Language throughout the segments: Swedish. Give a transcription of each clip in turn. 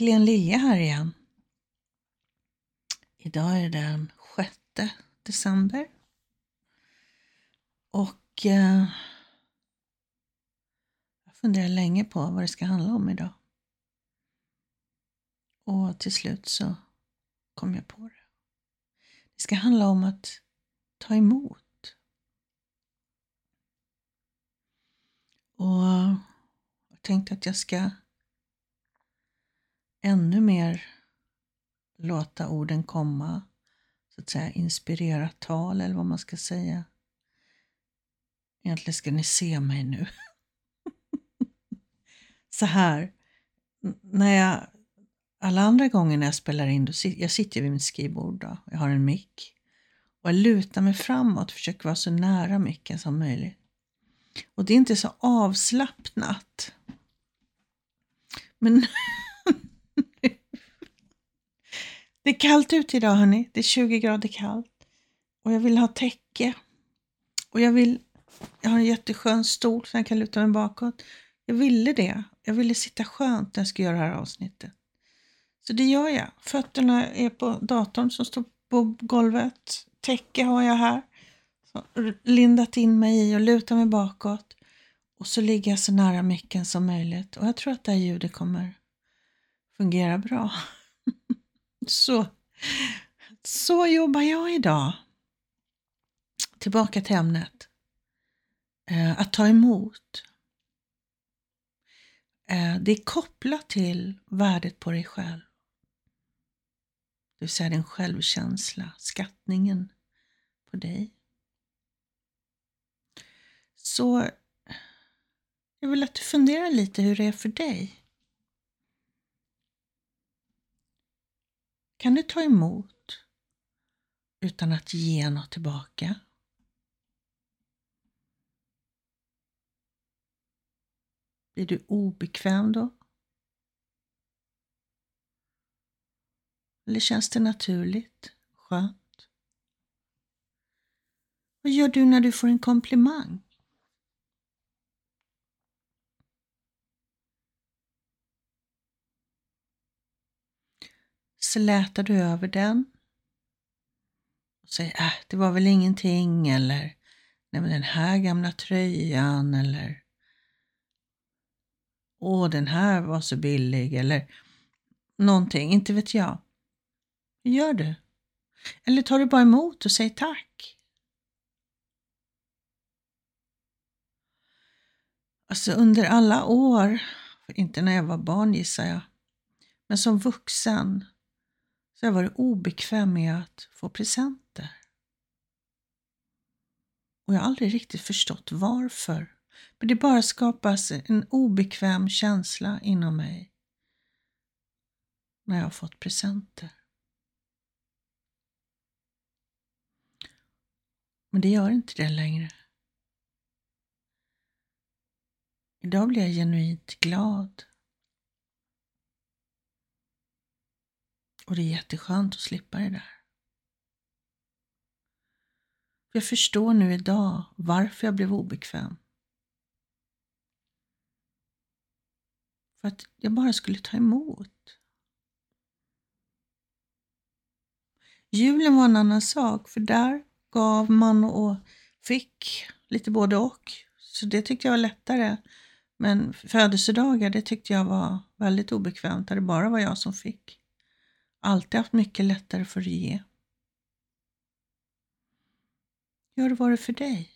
Hej! Helene Lilja här igen. Idag är det den 6 december. Och eh, jag funderar länge på vad det ska handla om idag. Och till slut så kom jag på det. Det ska handla om att ta emot. Och jag tänkte att jag ska ännu mer låta orden komma, så att säga inspirera tal eller vad man ska säga. Egentligen ska ni se mig nu. så här, när jag, alla andra gånger när jag spelar in, då, jag sitter vid mitt skrivbord, då, jag har en mick och jag lutar mig framåt, försöker vara så nära micken som möjligt. Och det är inte så avslappnat. Men det är kallt ute idag hörni. Det är 20 grader kallt. Och jag vill ha täcke. Och jag vill, jag har en jätteskön stol så jag kan luta mig bakåt. Jag ville det. Jag ville sitta skönt när jag ska göra det här avsnittet. Så det gör jag. Fötterna är på datorn som står på golvet. Täcke har jag här. Så, lindat in mig i och lutar mig bakåt. Och så ligger jag så nära micken som möjligt. Och jag tror att det här ljudet kommer fungera bra så, så jobbar jag idag. Tillbaka till ämnet. Eh, att ta emot. Eh, det är kopplat till värdet på dig själv. Det vill säga din självkänsla, skattningen på dig. Så jag vill att du funderar lite hur det är för dig. Kan du ta emot utan att ge något tillbaka? Blir du obekväm då? Eller känns det naturligt? Skönt? Vad gör du när du får en komplimang? Slätar du över den och säger äh, det var väl ingenting eller nej men den här gamla tröjan eller åh den här var så billig eller någonting, inte vet jag. Hur gör du? Eller tar du bara emot och säger tack? Alltså under alla år, inte när jag var barn gissar jag, men som vuxen så jag varit obekväm med att få presenter. Och jag har aldrig riktigt förstått varför. Men det bara skapas en obekväm känsla inom mig när jag har fått presenter. Men det gör inte det längre. Idag blir jag genuint glad Och det är jätteskönt att slippa det där. Jag förstår nu idag varför jag blev obekväm. För att jag bara skulle ta emot. Julen var en annan sak, för där gav man och fick lite både och. Så det tyckte jag var lättare. Men födelsedagar, det tyckte jag var väldigt obekvämt, där det bara var jag som fick alltid haft mycket lättare för att ge. Hur har det varit för dig?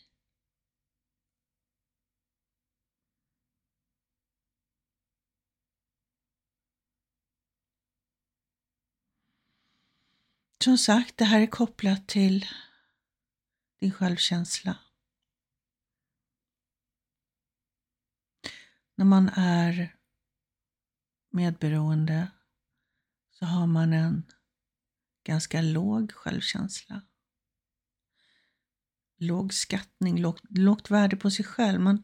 Som sagt, det här är kopplat till din självkänsla. När man är medberoende så har man en ganska låg självkänsla. Låg skattning, lågt, lågt värde på sig själv. Man,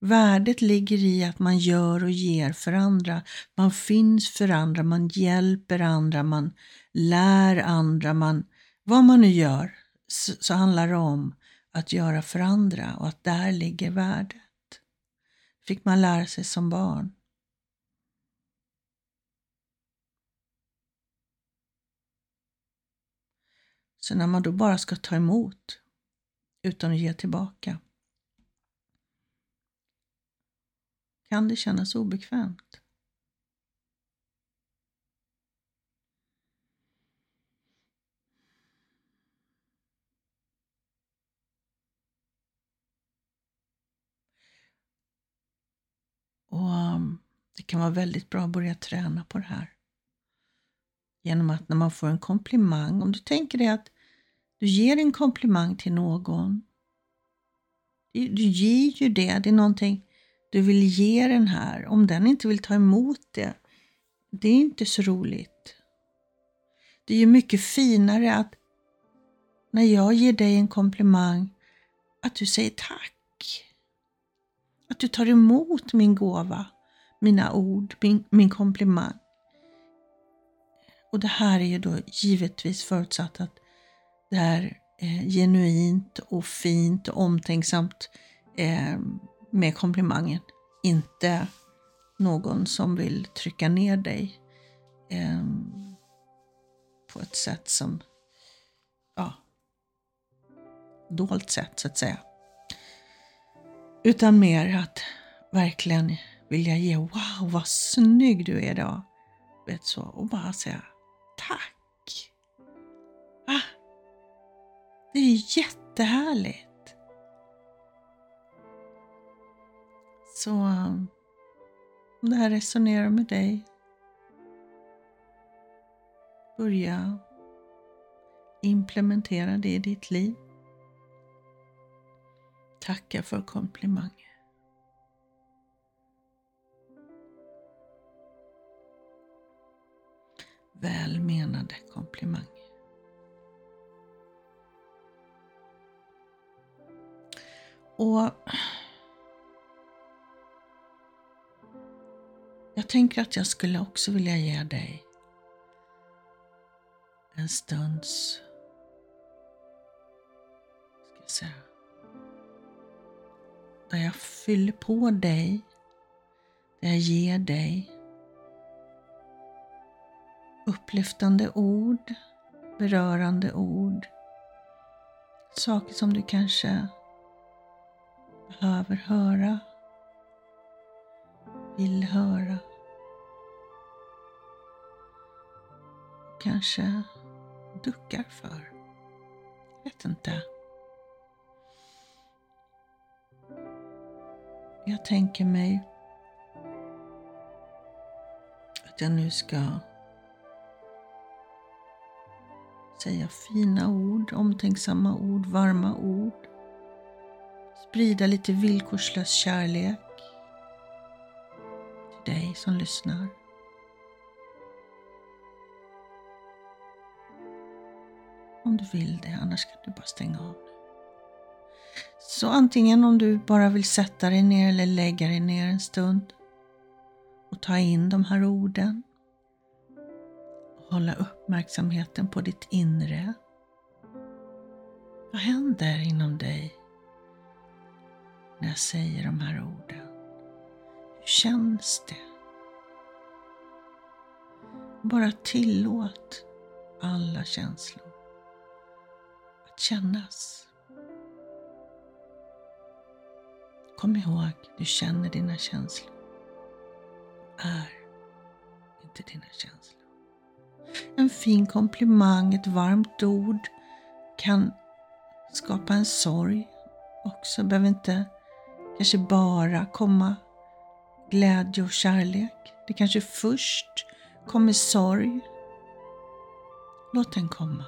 värdet ligger i att man gör och ger för andra. Man finns för andra, man hjälper andra, man lär andra. Man, vad man nu gör så, så handlar det om att göra för andra och att där ligger värdet. fick man lära sig som barn. Så när man då bara ska ta emot utan att ge tillbaka kan det kännas obekvämt. Och um, Det kan vara väldigt bra att börja träna på det här. Genom att när man får en komplimang, om du tänker dig att du ger en komplimang till någon. Du ger ju det, det är någonting du vill ge den här. Om den inte vill ta emot det, det är inte så roligt. Det är ju mycket finare att när jag ger dig en komplimang, att du säger tack. Att du tar emot min gåva, mina ord, min, min komplimang. Och det här är ju då givetvis förutsatt att det eh, genuint och fint och omtänksamt eh, med komplimangen. Inte någon som vill trycka ner dig eh, på ett sätt som, ja, dolt sätt så att säga. Utan mer att verkligen vilja ge, wow vad snygg du är idag. Vet så, och bara säga tack. Det är jättehärligt. Så um, om det här resonerar med dig, börja implementera det i ditt liv. Tacka för komplimanger. Välmenande komplimanger. Och jag tänker att jag skulle också vilja ge dig en stunds ska jag säga, där jag fyller på dig, där jag ger dig upplyftande ord, berörande ord, saker som du kanske behöver höra, vill höra. Kanske duckar för. Jag vet inte. Jag tänker mig att jag nu ska säga fina ord, omtänksamma ord, varma ord. Sprida lite villkorslös kärlek till dig som lyssnar. Om du vill det, annars kan du bara stänga av. Så antingen om du bara vill sätta dig ner eller lägga dig ner en stund och ta in de här orden. Och hålla uppmärksamheten på ditt inre. Vad händer inom dig när jag säger de här orden? Hur känns det? Bara tillåt alla känslor att kännas. Kom ihåg, du känner dina känslor. Är inte dina känslor. En fin komplimang, ett varmt ord kan skapa en sorg också. Behöver inte kanske bara komma glädje och kärlek. Det kanske först kommer sorg. Låt den komma.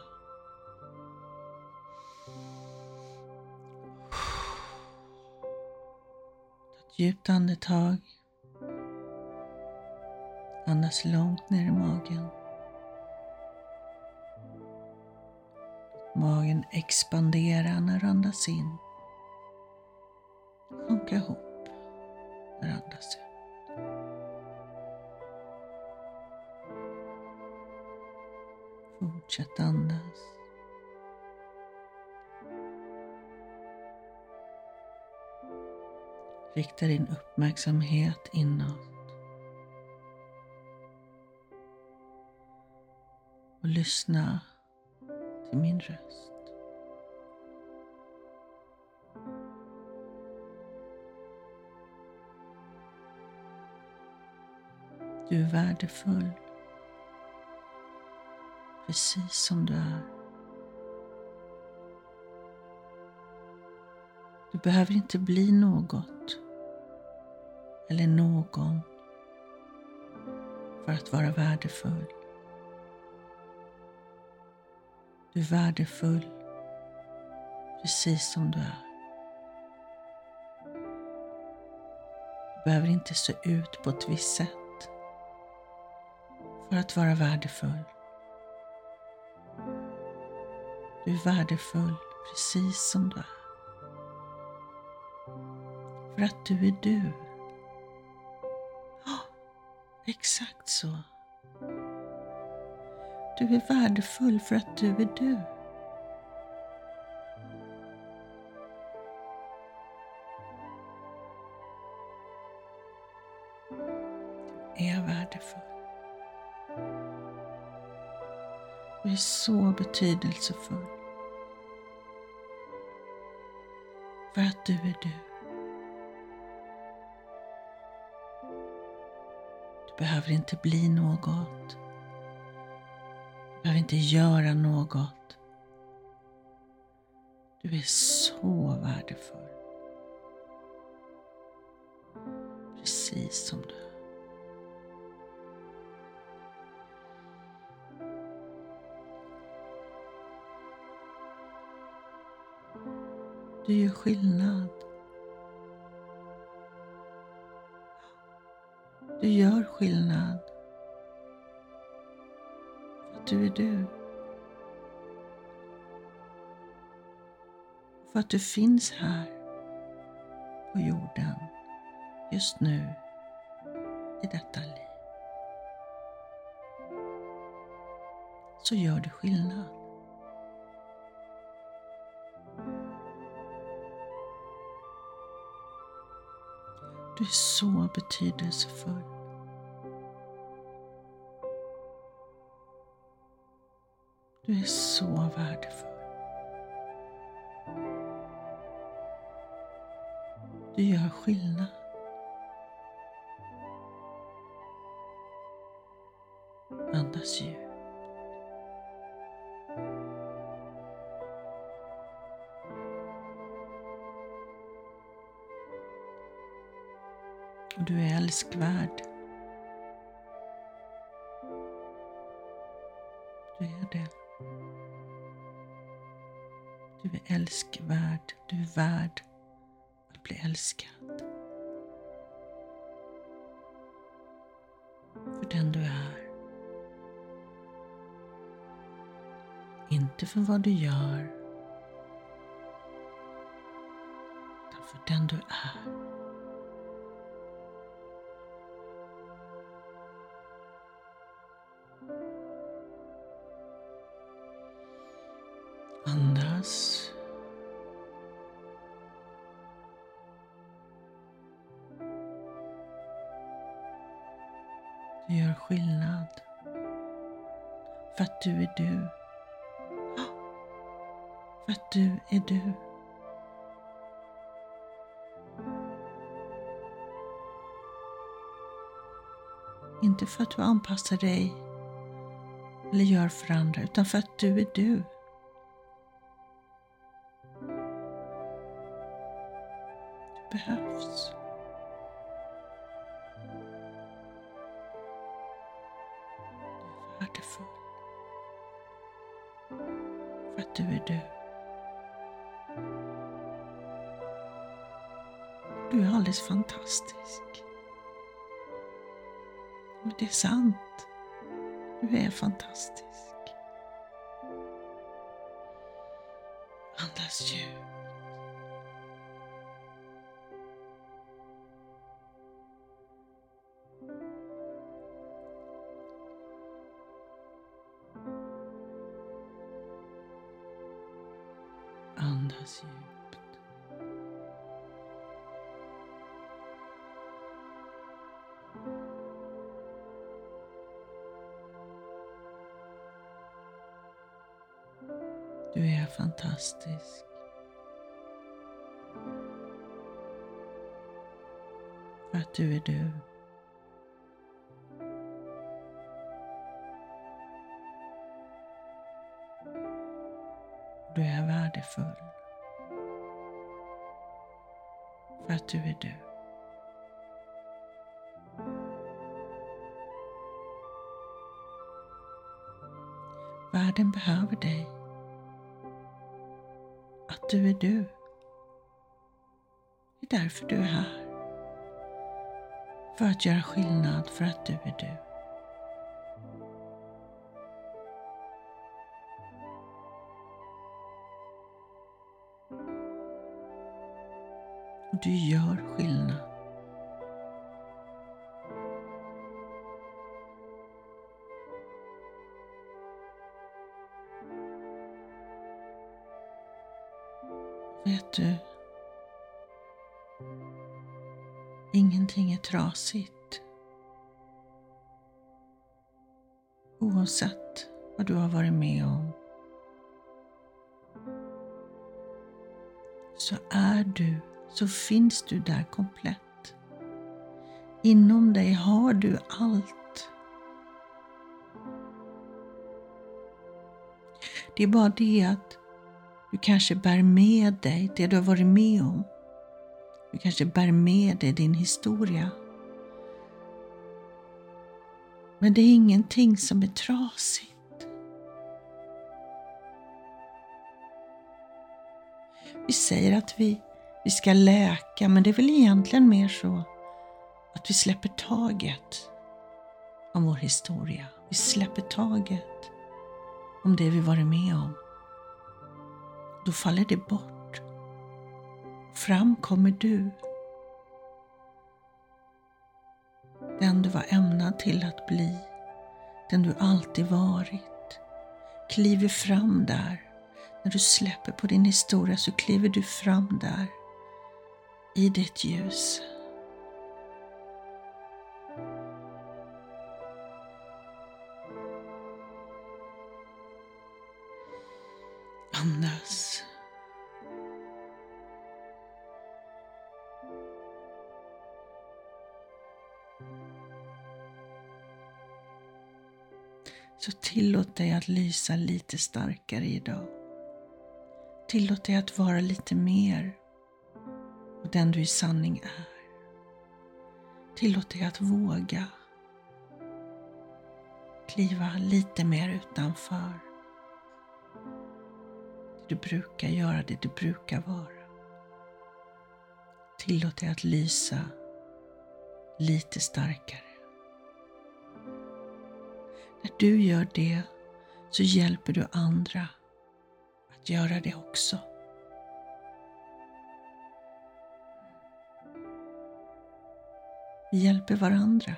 Ta ett djupt andetag. Andas långt ner i magen. Magen expanderar när du andas in. Sjunka ihop när du andas ut. Fortsätt andas. Rikta din uppmärksamhet inåt. Och lyssna till min röst. Du är värdefull precis som du är. Du behöver inte bli något eller någon för att vara värdefull. Du är värdefull precis som du är. Du behöver inte se ut på ett visst sätt för att vara värdefull. Du är värdefull precis som du är. För att du är du. Ja, exakt så. Du är värdefull för att du är du. Så betydelsefull. För att du är du. Du behöver inte bli något. Du behöver inte göra något. Du är så värdefull. Precis som du är. Du gör skillnad. Du gör skillnad. För att du är du. För att du finns här på jorden just nu i detta liv. Så gör du skillnad. Du är så betydelsefull. Du är så värdefull. Du gör skillnad. Andas djupt. Och du är älskvärd. Du är det. Du är älskvärd. Du är värd att bli älskad. För den du är. Inte för vad du gör. För att du är du. För att du är du. Inte för att du anpassar dig eller gör för andra, utan för att du är du. Du behövs. För att du är du. Du är alldeles fantastisk. Men det är sant. Du är fantastisk. Andas djupt. Du är fantastisk. För att du är du. Du är värdefull. För att du är du. Världen behöver dig. Att du är du. Det är därför du är här. För att göra skillnad, för att du är du. Och du gör skillnad. Trasigt. Oavsett vad du har varit med om så är du, så finns du där komplett. Inom dig har du allt. Det är bara det att du kanske bär med dig det du har varit med om. Du kanske bär med dig din historia. Men det är ingenting som är trasigt. Vi säger att vi, vi ska läka, men det är väl egentligen mer så att vi släpper taget om vår historia. Vi släpper taget om det vi varit med om. Då faller det bort. Fram kommer du. Den du var ämnad till att bli. Den du alltid varit. Kliver fram där. När du släpper på din historia så kliver du fram där. I ditt ljus. Tillåt dig att lysa lite starkare idag. Tillåt dig att vara lite mer och den du i sanning är. Tillåt dig att våga kliva lite mer utanför det du brukar göra, det du brukar vara. Tillåt dig att lysa lite starkare. När du gör det så hjälper du andra att göra det också. Vi hjälper varandra.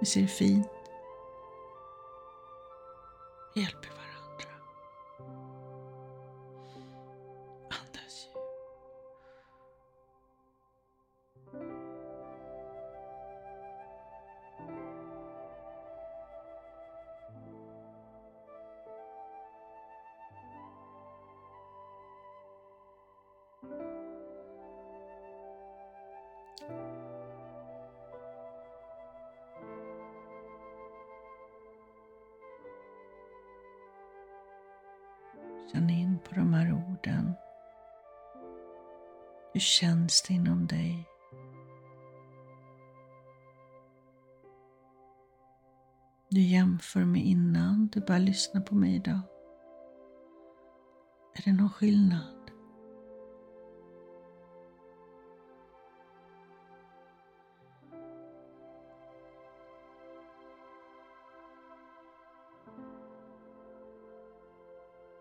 Vi ser fint. Vi hjälper varandra. Hur känns det inom dig? Du jämför med innan du börjar lyssna på mig idag. Är det någon skillnad?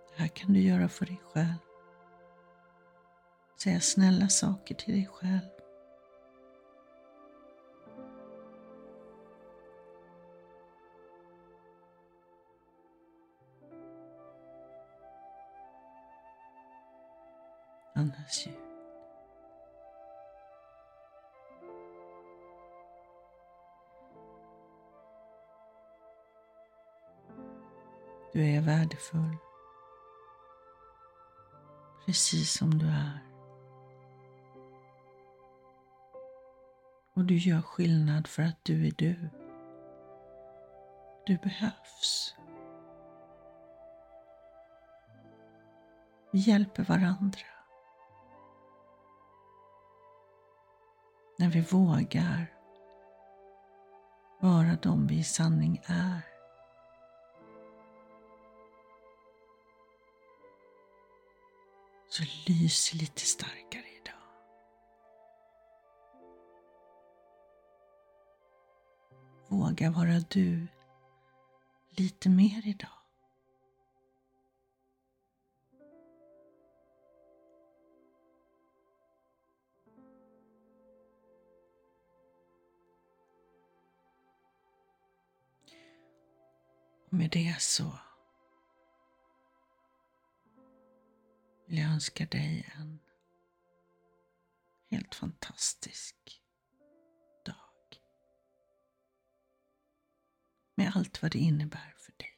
Det här kan du göra för dig själv. Säga snälla saker till dig själv. Andas djupt. Du är värdefull. Precis som du är. Och du gör skillnad för att du är du. Du behövs. Vi hjälper varandra. När vi vågar vara de vi i sanning är. Så lyser lite starkt. Våga vara du lite mer idag. Och med det så vill jag önska dig en helt fantastisk Med allt vad det innebär för dig.